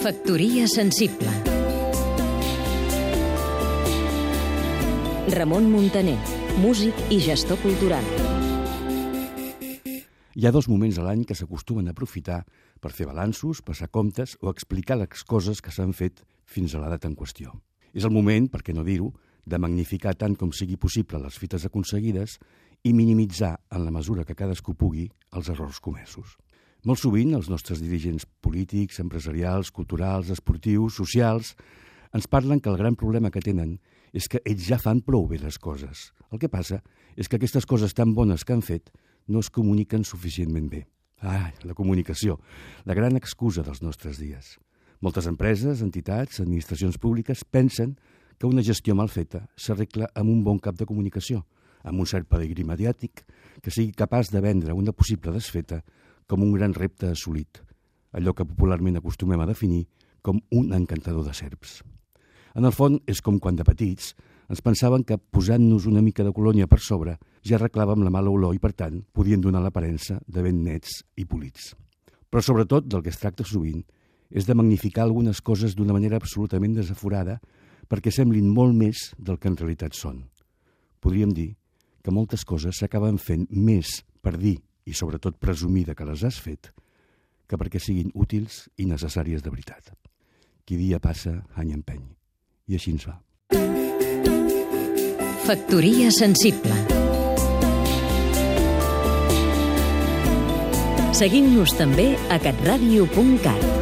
Factoria sensible Ramon Muntaner, músic i gestor cultural. Hi ha dos moments a l'any que s'acostumen a aprofitar per fer balanços, passar comptes o explicar les coses que s'han fet fins a la data en qüestió. És el moment, per què no dir-ho, de magnificar tant com sigui possible les fites aconseguides i minimitzar, en la mesura que cadascú pugui, els errors comesos. Molt sovint els nostres dirigents polítics, empresarials, culturals, esportius, socials, ens parlen que el gran problema que tenen és que ells ja fan prou bé les coses. El que passa és que aquestes coses tan bones que han fet no es comuniquen suficientment bé. Ah, la comunicació, la gran excusa dels nostres dies. Moltes empreses, entitats, administracions públiques pensen que una gestió mal feta s'arregla amb un bon cap de comunicació, amb un cert pedigrí mediàtic que sigui capaç de vendre una possible desfeta com un gran repte assolit, allò que popularment acostumem a definir com un encantador de serps. En el fons, és com quan de petits ens pensaven que posant-nos una mica de colònia per sobre ja arreglàvem la mala olor i, per tant, podien donar l'aparença de ben nets i polits. Però sobretot del que es tracta sovint és de magnificar algunes coses d'una manera absolutament desaforada perquè semblin molt més del que en realitat són. Podríem dir que moltes coses s'acaben fent més per dir i sobretot presumida que les has fet, que perquè siguin útils i necessàries de veritat. Qui dia passa, any empeny. I així ens va. Factoria sensible Seguim-nos també a catradio.cat